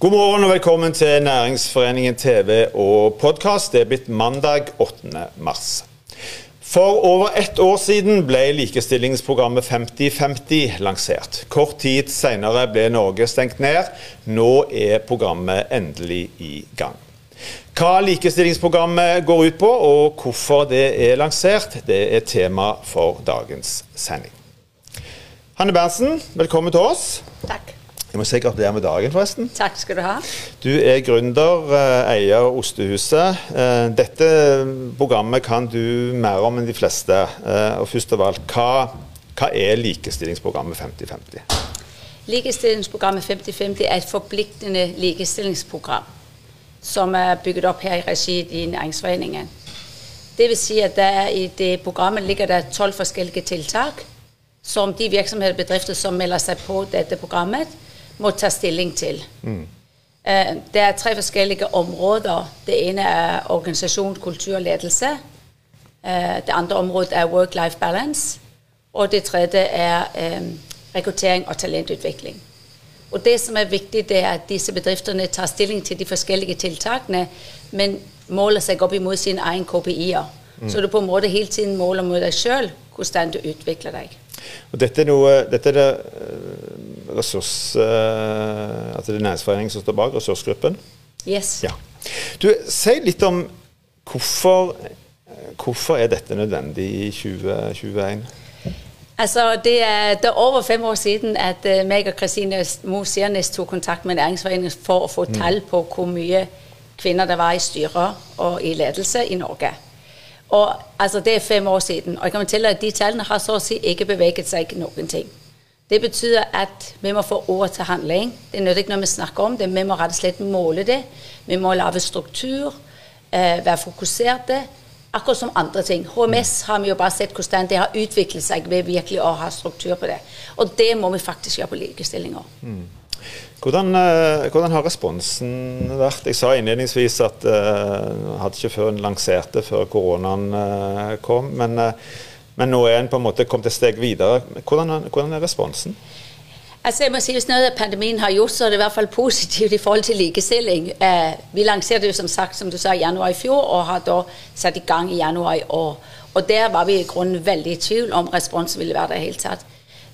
God morgen og velkommen til Næringsforeningen TV og podkast. Det er blitt mandag 8. mars. For over ett år siden ble likestillingsprogrammet 50-50 lansert. Kort tid senere ble Norge stengt ned. Nå er programmet endelig i gang. Hva likestillingsprogrammet går ut på, og hvorfor det er lansert, det er tema for dagens sending. Hanne Berntsen, velkommen til oss. Takk. Jeg må si gratulerer med dagen, forresten. Takk skal du ha. Du er gründer, eh, eier Ostehuset. Eh, dette programmet kan du mer om enn de fleste. Eh, og først av alt, hva, hva er likestillingsprogrammet 50-50? Likestillingsprogrammet 50-50 er et forpliktende likestillingsprogram som er bygget opp her i regi i Næringsforeningen. Det vil si at I det programmet ligger det tolv forskjellige tiltak som de virksomheter og bedrifter som melder seg på dette programmet, må ta stilling til. Mm. Det er tre forskjellige områder. Det ene er organisasjon, kultur og ledelse. Eh, det andre området er work-life balance. Og det tredje er rekruttering og talentutvikling. Og Det som er viktig, det er at disse bedriftene tar stilling til de forskjellige tiltakene, men måler seg opp imot sine egne KPI-er. Mm. Så du på en måte hele tiden måler mot deg sjøl hvordan du utvikler deg. Og dette er, noe, dette er det eh, ressurs... Uh, altså det er Næringsforeningen som står bak, ressursgruppen? Yes. Ja. Du, Si litt om hvorfor, hvorfor er dette nødvendig i 2021? Altså, det er, det er, over fem år siden at uh, meg og Kristine Mo Siernes tok kontakt med Næringsforeningen for å få mm. tall på hvor mye kvinner det var i styrer og i ledelse i Norge. Og altså, Det er fem år siden. Og jeg kan fortelle at de tallene har så å si ikke beveget seg noen ting. Det betyr at vi må få ord til handling. Det nytter ikke når vi snakker om det. Vi må rett og slett måle det. Vi må lage struktur, eh, være fokuserte. Akkurat som andre ting. HMS har vi jo bare sett hvordan det har utviklet seg ved virkelig å ha struktur på det. Og det må vi faktisk gjøre på likestilling Mm. Hvordan, eh, hvordan, har responsen vært? Jeg sa innledningsvis at uh, hadde ikke før en lanserte før koronaen uh, kom. Men, uh, men, nå er en på en måte kommet et steg videre. Hvordan, hvordan er responsen? Altså jeg må si, Hvis noe av pandemien har gjort, så er det i hvert fall positivt i forhold til likestilling. Eh, vi lanserte jo som sagt, som du sa, i januar i fjor, og har da satt i gang i januar i år. Og Der var vi i grunnen veldig i tvil om responsen ville være der i hele tatt.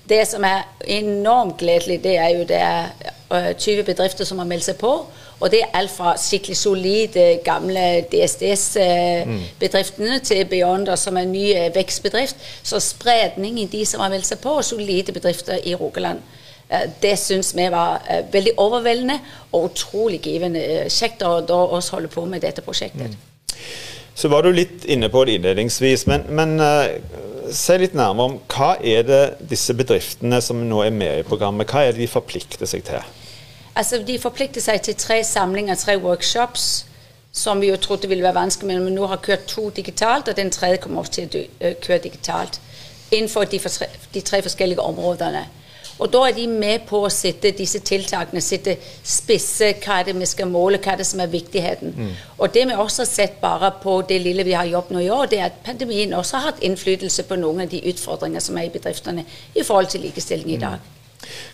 Det som er enormt gledelig, det er jo det er 20 bedrifter som har meldt seg på. Og det er alt fra skikkelig solide, gamle DSDS-bedriftene mm. til Beyonder, som er en ny øh, vekstbedrift. Så spredning i de som har meldt seg på, og solide bedrifter i Rogaland. Øh, det syns vi var øh, veldig overveldende og utrolig givende. Kjekt å da oss holde på med dette prosjektet. Mm. Så var du litt inne på det innledningsvis, men, men si litt nærmere om hva er det disse bedriftene som nå er med i programmet, hva er det de forplikter seg til? Altså, De forplikter seg til tre samlinger, tre workshops, som vi jo trodde ville være vanskelig, men vi nå har kørt to digitalt, og den tredje kommer også til å køre digitalt. Innenfor de tre forskjellige områdene. Og da er de med på å sette disse tiltakene, sitte spisse hva er det vi skal måle, hva er det som er viktigheten. Mm. Og det vi også har sett bare på det lille vi har jobbet nå i år, det er at pandemien også har hatt innflytelse på noen av de utfordringer som er i bedriftene i forhold til likestilling i dag. Mm.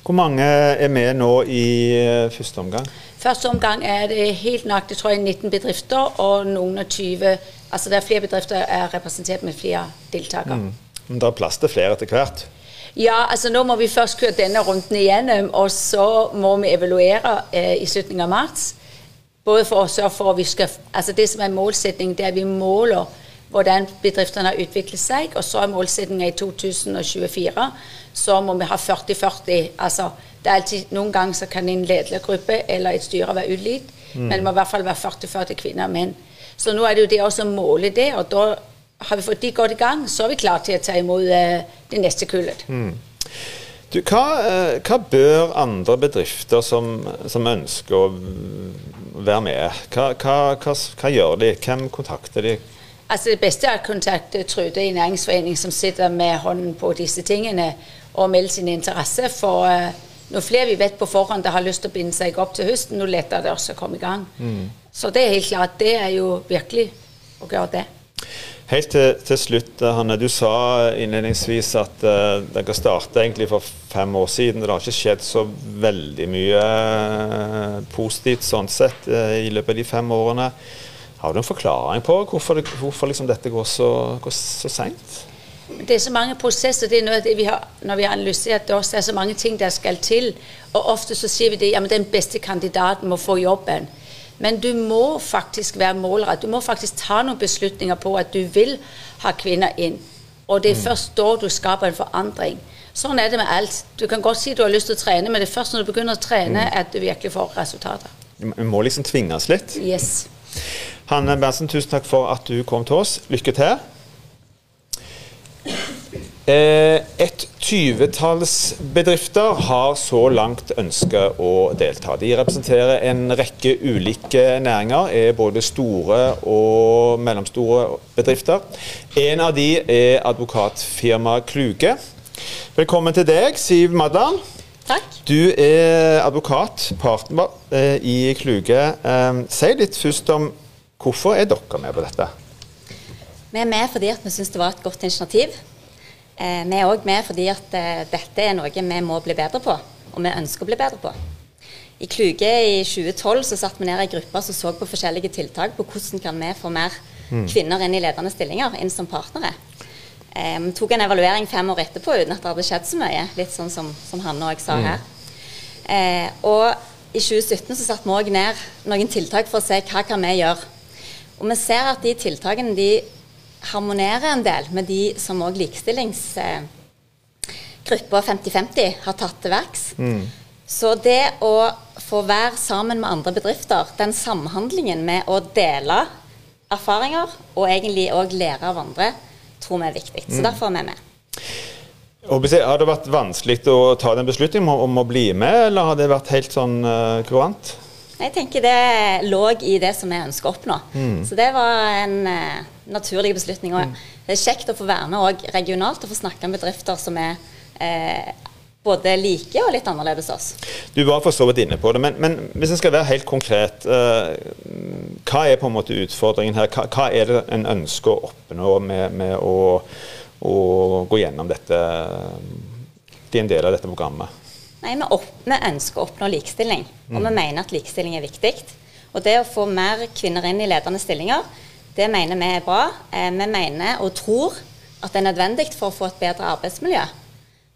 Hvor mange er med nå i eh, første omgang? Første omgang er det helt nøyaktig tror jeg, 19 bedrifter, og noen av 20 Altså det er flere bedrifter er representert med flere deltakere. Mm. Men det er plass til flere etter hvert? Ja, altså nå må vi først køre denne runden igjennom, og så må vi evaluere eh, i slutten av mars. Både for å sørge for at vi skal Altså det som er målsettingen, det er at vi måler hvordan bedriftene har utviklet seg. Og så er målsettingen i 2024 så må vi ha 40-40. Altså det er alltid, Noen ganger så kan en ledergruppe eller et styre være ulikt, mm. men det må i hvert fall være 40-40 kvinner og menn. Så nå er det jo det også å måle det, og da har vi fått de godt i gang, så er vi klare til å ta imot uh, det neste kullet. Mm. Du, hva, uh, hva, bør andre bedrifter som, som, ønsker å være med, hva, hva, hva, gjør de? Hvem kontakter de? Altså Det beste er å kontakte Trude i næringsforening, som sitter med hånden på disse tingene, og melde sin interesse. For uh, når flere vi vet på forhånd har lyst til å binde seg opp til høsten, nå lettere det også å komme i gang. Mm. Så det er helt klart. Det er jo virkelig å gjøre det. Helt til, til slutt, Hanne. Du sa innledningsvis at uh, dere starta for fem år siden. Det har ikke skjedd så veldig mye uh, positivt sånn sett uh, i løpet av de fem årene. Har du en forklaring på hvorfor, det, hvorfor liksom dette går så, går så seint? Det er så mange prosesser. det er noe det vi har, Når vi har analysert det også, det er så mange ting der skal til. Og ofte så sier vi det, men den beste kandidaten må få jobben. Men du må faktisk være målrett. Du må faktisk ta noen beslutninger på at du vil ha kvinner inn. Og det er mm. først da du skaper en forandring. Sånn er det med alt. Du kan godt si du har lyst til å trene, men det er først når du begynner å trene mm. at du virkelig får resultater. Vi må liksom tvinges litt. Yes. Hanne Berntsen, tusen takk for at du kom til oss. Lykke til. Eh, et tyvetalls bedrifter har så langt ønsket å delta. De representerer en rekke ulike næringer, er både store og mellomstore bedrifter. En av de er advokatfirmaet Kluge. Velkommen til deg, Siv Maddan. Takk. Du er advokat, partner eh, i Kluge. Eh, si litt først om hvorfor er dere med på dette? Vi er med fordi vi syns det var et godt initiativ. Eh, vi er òg med fordi at eh, dette er noe vi må bli bedre på, og vi ønsker å bli bedre på. I Kluge i 2012 så satt vi ned i gruppe som så på forskjellige tiltak på hvordan kan vi få mer mm. kvinner inn i ledende stillinger, inn som partnere. Eh, vi tok en evaluering fem år etterpå uten at det hadde skjedd så mye, litt sånn som, som Hanne òg sa mm. her. Eh, og i 2017 så satte vi òg ned noen tiltak for å se hva kan vi gjøre. Og vi ser at de tiltakene de harmonerer en del med de som òg likestillingsgruppa 50-50 har tatt til verks. Mm. Så det å få være sammen med andre bedrifter, den samhandlingen med å dele erfaringer og egentlig òg lære av andre, tror vi er viktig. Så mm. derfor er vi med. Har det vært vanskelig å ta den beslutningen om å bli med, eller har det vært helt sånn uh, kurant? Jeg tenker det lå i det som vi ønsker å oppnå. Mm. Så det var en uh, naturlig beslutning. Og mm. det er kjekt å få være med òg regionalt og få snakke med bedrifter som er uh, både like og litt annerledes oss. Du var for så vidt inne på det, men, men hvis en skal være helt konkret, uh, hva er på en måte utfordringen her? Hva, hva er det en ønsker å oppnå med, med å, å, gå gjennom dette, bli en del av dette programmet? Nei, vi, opp, vi, ønsker å oppnå likestilling, og vi mm. mener at likestilling er viktig. Og det å få mer kvinner inn i ledende stillinger, det mener vi er bra. Eh, vi mener og tror at det er nødvendig for å få et bedre arbeidsmiljø.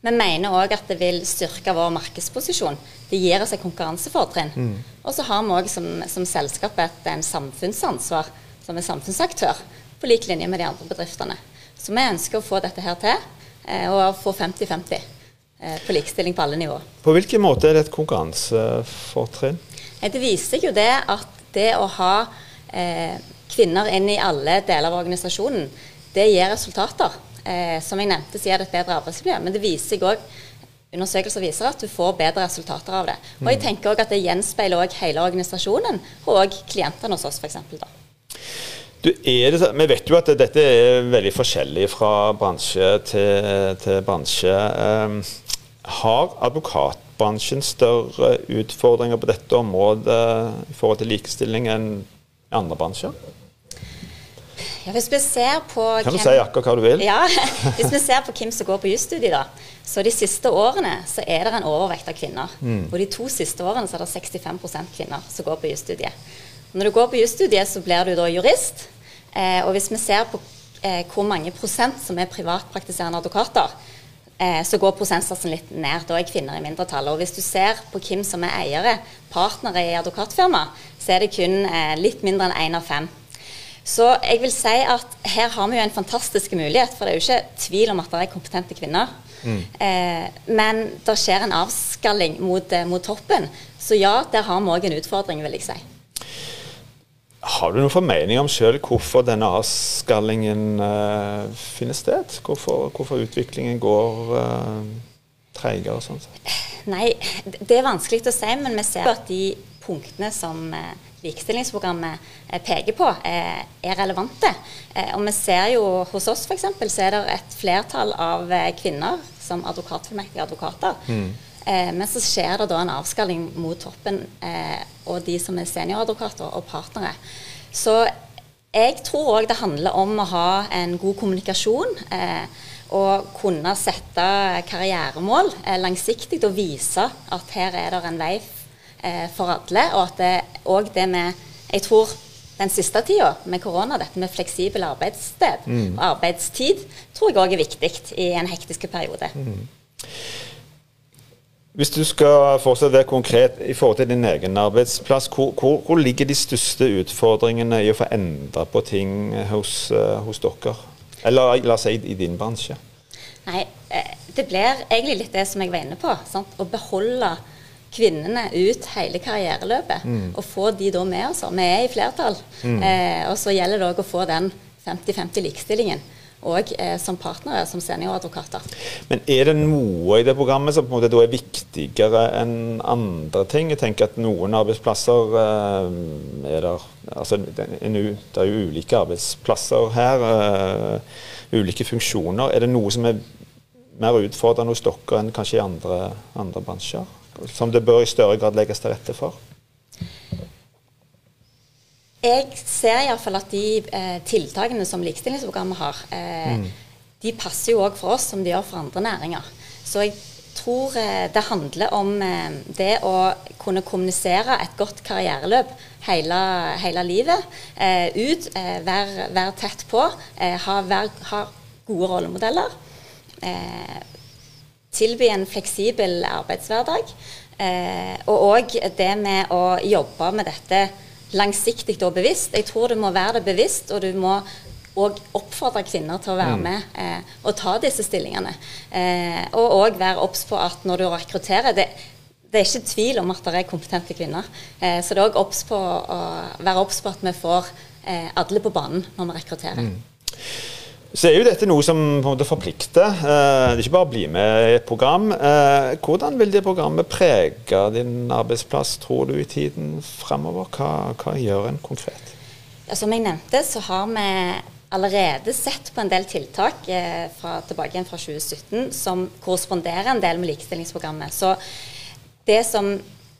Vi mener òg at det vil styrke vår markedsposisjon. Det gir oss et konkurransefortrinn. Mm. Og så har vi òg som, som, selskap et en samfunnsansvar som er samfunnsaktør, på lik linje med de andre bedriftene. Så vi ønsker å få dette her til, eh, og få 50-50. Eh, på likestilling på alle nivå. På hvilken måte er det et konkurransefortrinn? Det viser seg jo det at det å ha eh, kvinner inn i alle deler av organisasjonen, det gir resultater. Eh, som jeg nevnte, så gir det et bedre arbeidsmiljø. Men det viser seg òg Undersøkelser viser at du får bedre resultater av det. Og jeg mm. tenker også at Det gjenspeiler også hele organisasjonen og klientene hos oss f.eks. Du, det, vi vet jo at dette er veldig forskjellig fra bransje til, til bransje. Har advokatbransjen større utfordringer på dette området i forhold til likestilling enn andre bransjer? Ja, hvis vi ser på Kan du hvem, si akkurat hva du vil? Ja, Hvis vi ser på hvem som går på jusstudiet, da, så de siste årene så er det en overvekt av kvinner. Mm. Og de to siste årene så er det 65% kvinner som går på jusstudiet. Når du går på jusstudiet, så blir du da jurist. Eh, og hvis vi ser på eh, hvor mange prosent som er privatpraktiserende advokater, eh, så går prosentsatsen litt ned. Da er kvinner i mindretall. Og hvis du ser på hvem som er eiere, partnere i advokatfirma, så er det kun eh, litt mindre enn én av fem. Så jeg vil si at her har vi jo en fantastisk mulighet, for det er jo ikke tvil om at det er kompetente kvinner. Mm. Eh, men det skjer en avskalling mot, mot toppen. Så ja, der har vi òg en utfordring, vil jeg si. Har du noen formening om sjøl hvorfor denne avskallingen uh, finner sted? Hvorfor, hvorfor utviklingen går uh, treigere og sånn? Nei, det er vanskelig å si, men vi ser at de punktene som uh, likestillingsprogrammet peker på, er relevante. og vi ser jo hos oss f.eks. så er det et flertall av kvinner som advokatfullmektige advokater. Mm. Men så skjer det da en avskalling mot toppen og de som er senioradvokater og partnere. Så jeg tror òg det handler om å ha en god kommunikasjon. Eh, og kunne sette karrieremål eh, langsiktig og vise at her er det en vei eh, for alle. Og at det òg det med Jeg tror den siste tida med korona, dette med fleksibel arbeidssted mm. og arbeidstid, tror jeg òg er viktig i en hektisk periode. Mm. Hvis du skal fortsette det konkret i forhold til din egen arbeidsplass, hvor, hvor, hvor, ligger de største utfordringene i å få endra på ting hos, uh, hos, dere? Eller la oss si i din bransje? Nei, eh, det blir egentlig litt det som jeg var inne på. Sant? Å beholde kvinnene ut hele karriereløpet. Mm. Og få de da med oss. Vi er i flertall. Mm. Eh, og så gjelder det òg å få den 50-50 likestillingen og som partnere, som senioradvokater. Men er det noe i det programmet som på en måte da er viktigere enn andre ting? Jeg tenker at noen arbeidsplasser eh, er der altså, det, er jo ulike arbeidsplasser her. Eh, ulike funksjoner. Er det noe som er mer utfordrende hos dere enn kanskje i andre, andre bransjer? Som det bør i større grad legges til rette for? Jeg ser iallfall at de eh, tiltakene som likestillingsprogrammet har, eh, mm. de passer jo òg for oss som de gjør for andre næringer. Så jeg tror eh, det handler om eh, det å kunne kommunisere et godt karriereløp hele, hele livet. Eh, ut, eh, være, vær tett på, ha, vær, ha, gode rollemodeller. tilby en fleksibel arbeidshverdag. og òg det med å jobbe med dette langsiktig og bevisst. Jeg tror du må være det bevisst, og du må og oppfordre kvinner til å være mm. med eh, og ta disse stillingene. Eh, og òg være obs på at når du rekrutterer det, det, er ikke tvil om at det er kompetente kvinner. Eh, så det er òg obs på å være obs på at vi får eh, alle på banen når vi rekrutterer. Mm. Så er jo dette noe som på en måte forplikter. Eh, det er ikke bare å bli med i et program. Eh, hvordan vil det programmet prege din arbeidsplass, tror du, i tiden fremover? Hva, hva gjør en konkret? Ja, som jeg nevnte, så har vi allerede sett på en del tiltak eh, fra, tilbake igjen fra 2017 som korresponderer en del med likestillingsprogrammet. Så det som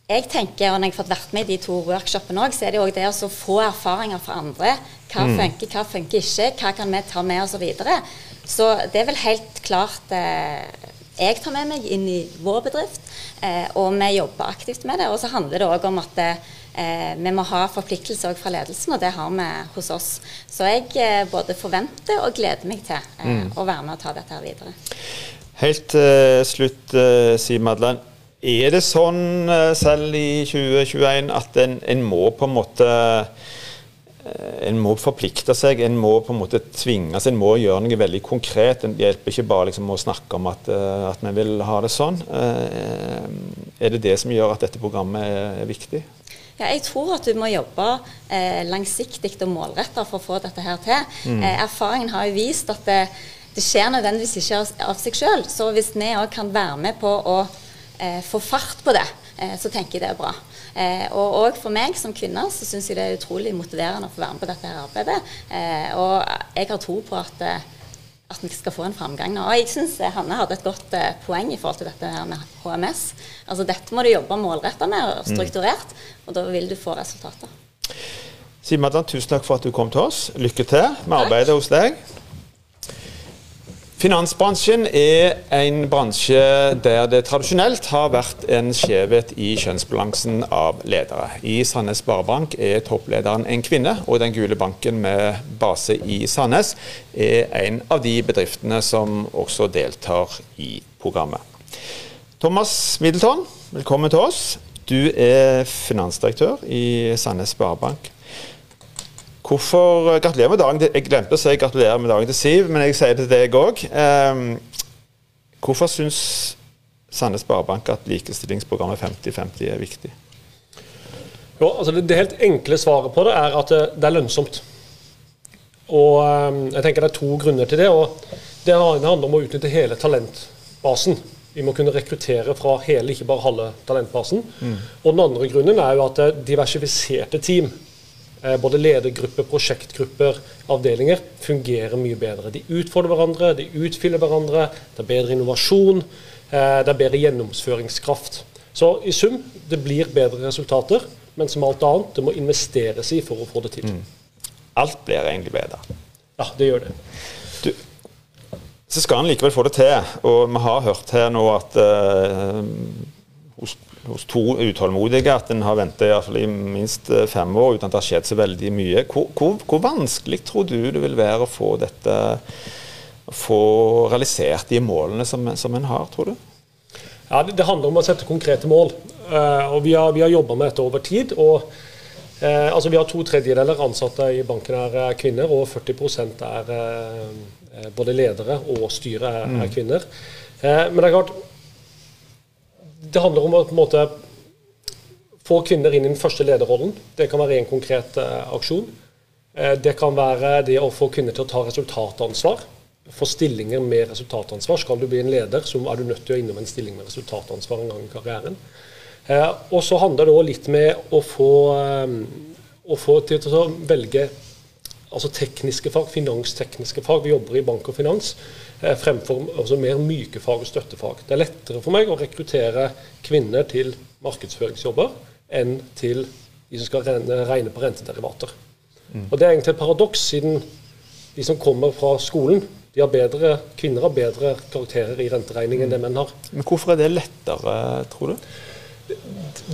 jeg tenker, og når jeg har fått vært med i de to workshopene òg, så er det òg det å få erfaringer fra andre. Hva mm. funker, hva funker ikke, hva kan vi ta med oss og videre. Så det er vel helt klart eh, jeg tar med meg inn i vår bedrift, eh, og vi jobber aktivt med det. Og så handler det òg om at eh, vi må ha forpliktelser fra ledelsen, og det har vi hos oss. Så jeg eh, både forventer og gleder meg til eh, mm. å være med og ta dette her videre. Helt til slutt, Siv Madeleine. Er det sånn eh, selv i 2021 at en, en må på en måte eh, en må forplikte seg, en må på en måte tvinges, en må gjøre noe veldig konkret. Det hjelper ikke bare liksom å snakke om at, eh, at vi vil ha det sånn. Er det det som gjør at dette programmet er viktig? Ja, jeg tror at du må jobbe eh, langsiktig og målretta for å få dette her til. Mm. Eh, erfaringen har jo vist at det, det skjer nødvendigvis ikke av, av seg sjøl. Så hvis vi òg kan være med på å eh, få fart på det, eh, så tenker jeg det er bra. Eh, og òg for meg som kvinne så syns jeg det er utrolig motiverende å få være med på dette her arbeidet. Eh, og jeg har tro på at, eh, at vi skal få en framgang nå. Og jeg syns Hanne hadde et godt eh, poeng i forhold til dette her med HMS. Altså Dette må du jobbe målretta med og strukturert, og da vil du få resultater. Siv Madland, tusen takk for at du kom til oss. Lykke til med arbeidet hos deg. Finansbransjen er en bransje der det tradisjonelt har vært en skjevhet i kjønnsbalansen av ledere. I Sandnes Sparebank er topplederen en kvinne, og Den gule banken med base i Sandnes er en av de bedriftene som også deltar i programmet. Thomas Middleton, velkommen til oss. Du er finansdirektør i Sandnes Sparebank. Hvorfor eh, Gratulerer med dagen. Jeg glemte å si gratulerer med dagen til Siv, men jeg sier det til deg òg. Um, hvorfor syns Sandnes Sparebank at likestillingsprogrammet 50-50 er viktig? Jo, altså det, det, helt enkle svaret på det er at det, det er lønnsomt. Og um, jeg tenker Det er to grunner til det. og Det handler om å utnytte hele talentbasen. Vi må kunne rekruttere fra hele, ikke bare halve talentbasen. Mm. Og Den andre grunnen er jo at diversifiserte team Eh, både ledergrupper, prosjektgrupper, avdelinger fungerer mye bedre. De utfordrer hverandre, de utfyller hverandre. Det er bedre innovasjon, eh, det er bedre gjennomføringskraft. Så i sum, det blir bedre resultater, men som alt annet, det må investeres i for å få det til. Mm. alt blir egentlig bedre. Ja, det gjør det. Du, så skal en likevel få det til. Og vi har hørt her nå at uh, hos, hos, to utålmodige at en har ventet i, i minst eh, fem år uten at det har skjedd så veldig mye. Hvor, hvor, hvor vanskelig tror du det vil være å få dette få realisert de målene som, som en har, tror du? Ja, det, det, handler om å sette konkrete mål. Uh, og Vi har, vi har jobba med dette over tid. og uh, altså Vi har to tredjedeler ansatte i banken er kvinner, og 40 er uh, både ledere og styret er, er mm. kvinner. men det er klart det handler om å på en måte få kvinner inn i den første lederrollen. Det kan være en konkret aksjon. det kan være det å få kvinner til å ta resultatansvar for stillinger med resultatansvar. Skal du bli en leder, så er du nødt til å innom en stilling med resultatansvar en gang i karrieren. Uh, og så handler det òg litt med å få, å få til å velge altså tekniske fag, finanstekniske fag. Vi jobber i bank og finans eh, fremfor altså mer myke fag og støttefag. Det er lettere for meg å rekruttere kvinner til markedsføringsjobber enn til de som skal regne, regne på rentederivater. Mm. Og Det er egentlig et paradoks, siden de som kommer fra skolen, har bedre, kvinner har bedre karakterer i renteregning enn det menn har. Men Hvorfor er det lettere, tror du?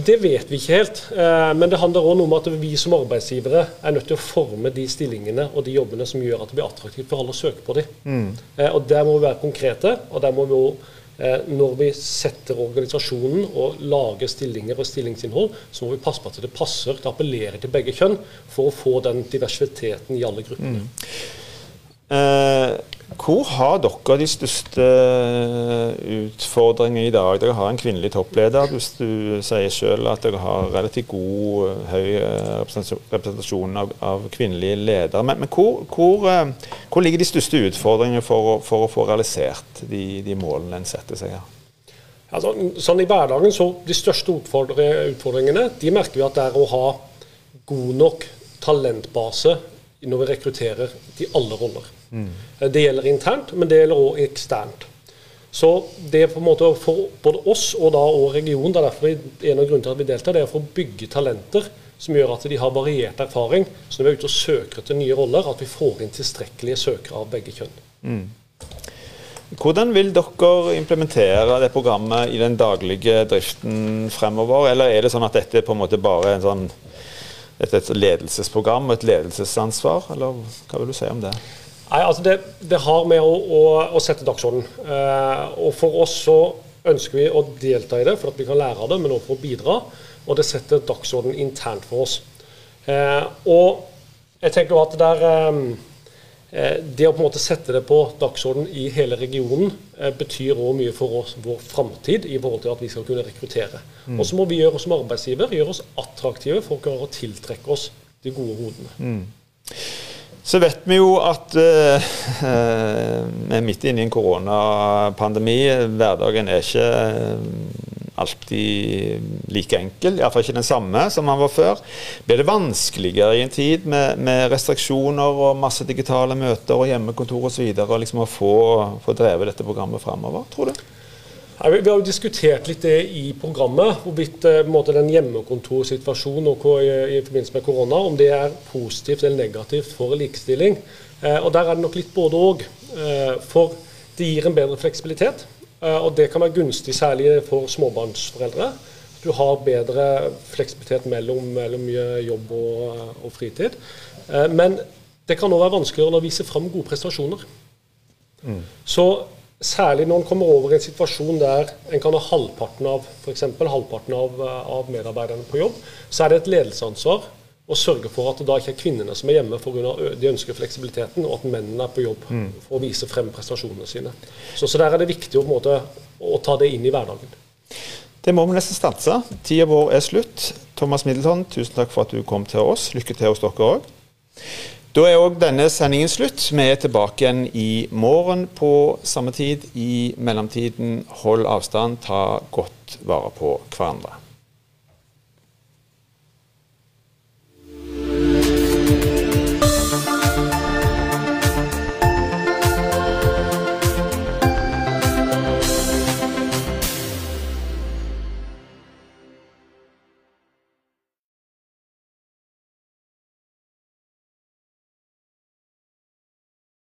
Det vet vi ikke helt. Eh, men det handler òg om at vi som arbeidsgivere er nødt til å forme de stillingene og de jobbene som gjør at det blir attraktivt for alle å søke på dem. Mm. Eh, og Der må vi være konkrete. og der må vi også eh, når vi setter organisasjonen og lager stillinger og stillingsinnhold, så må vi passe på at det passer, det appellerer til begge kjønn, for å få den diversiteten i alle gruppene. Mm. Eh, hvor har dere de største utfordringene i dag? Dere har en kvinnelig toppleder. Hvis du sier selv at dere har relativt god, høy eh, representasjon av, av kvinnelige ledere. Men, men hvor, hvor, eh, hvor, ligger de største utfordringene for, for å få realisert de, de, målene en setter seg her? Altså, sånn I hverdagen så De største utfordringene de merker vi at det er å ha god nok talentbase når vi rekrutterer til alle roller. Mm. Det gjelder internt, men det gjelder òg eksternt. Så det er på en måte for både oss og da og regionen, det er derfor vi, en av grunnene til at vi deltar, det er for å bygge talenter som gjør at de har variert erfaring. Så når vi er ute og søker etter nye roller, at vi får inn tilstrekkelige søkere av begge kjønn. Mm. Hvordan vil dere implementere det programmet i den daglige driften fremover? Eller er det sånn at dette på en måte bare er en sånn et, et ledelsesprogram og et ledelsesansvar, eller hva vil du si om det? Nei, altså det, det har med å, å, å sette dagsorden. Eh, og for oss så ønsker vi å delta i det for at vi kan lære av det, men også for å bidra. Og det setter dagsorden internt for oss. Eh, og jeg tenker at det der, eh, Eh, det å på en måte sette det på dagsorden i hele regionen eh, betyr også mye for oss, vår framtid i forhold til at vi skal kunne rekruttere. Mm. Og så må vi gjøre oss som arbeidsgiver gjøre oss attraktive for å klare å tiltrekke oss de gode hodene. Mm. Så vet vi jo at vi er midt inne i en koronapandemi. Hverdagen er ikke alltid like enkel, iallfall ikke den samme som han var før. Blir det vanskeligere i en tid med, med restriksjoner og masse digitale møter og hjemmekontor osv. Liksom å få, få drevet dette programmet framover, tror du? Vi, har jo diskutert litt det i programmet, hvorvidt eh, den hjemmekontorsituasjonen i, i, forbindelse med korona, om det er positivt eller negativt for likestilling. Eh, og Der er det nok litt både òg. Eh, for det gir en bedre fleksibilitet. Eh, og det kan være gunstig særlig for småbarnsforeldre. Du har bedre fleksibilitet mellom, mellom jobb og, og, fritid. Eh, men det kan òg være vanskeligere å vise fram gode prestasjoner. Mm. Så særlig når en kommer over i en situasjon der en kan ha halvparten av f.eks. halvparten av, av medarbeiderne på jobb, så er det et ledelsesansvar å sørge for at det da ikke er kvinnene som er hjemme pga. de ønsker fleksibiliteten, og at mennene er på jobb mm. for å vise frem prestasjonene sine. Så, så, der er det viktig å, måte, å ta det inn i hverdagen. Det må vi nesten stanse. Tida vår er slutt. Thomas Middleton, tusen takk for at du kom til oss. Lykke til hos dere òg. Da er òg denne sendingen slutt. Vi er tilbake igjen i morgen på samme tid. I mellomtiden, hold avstand, ta godt vare på hverandre.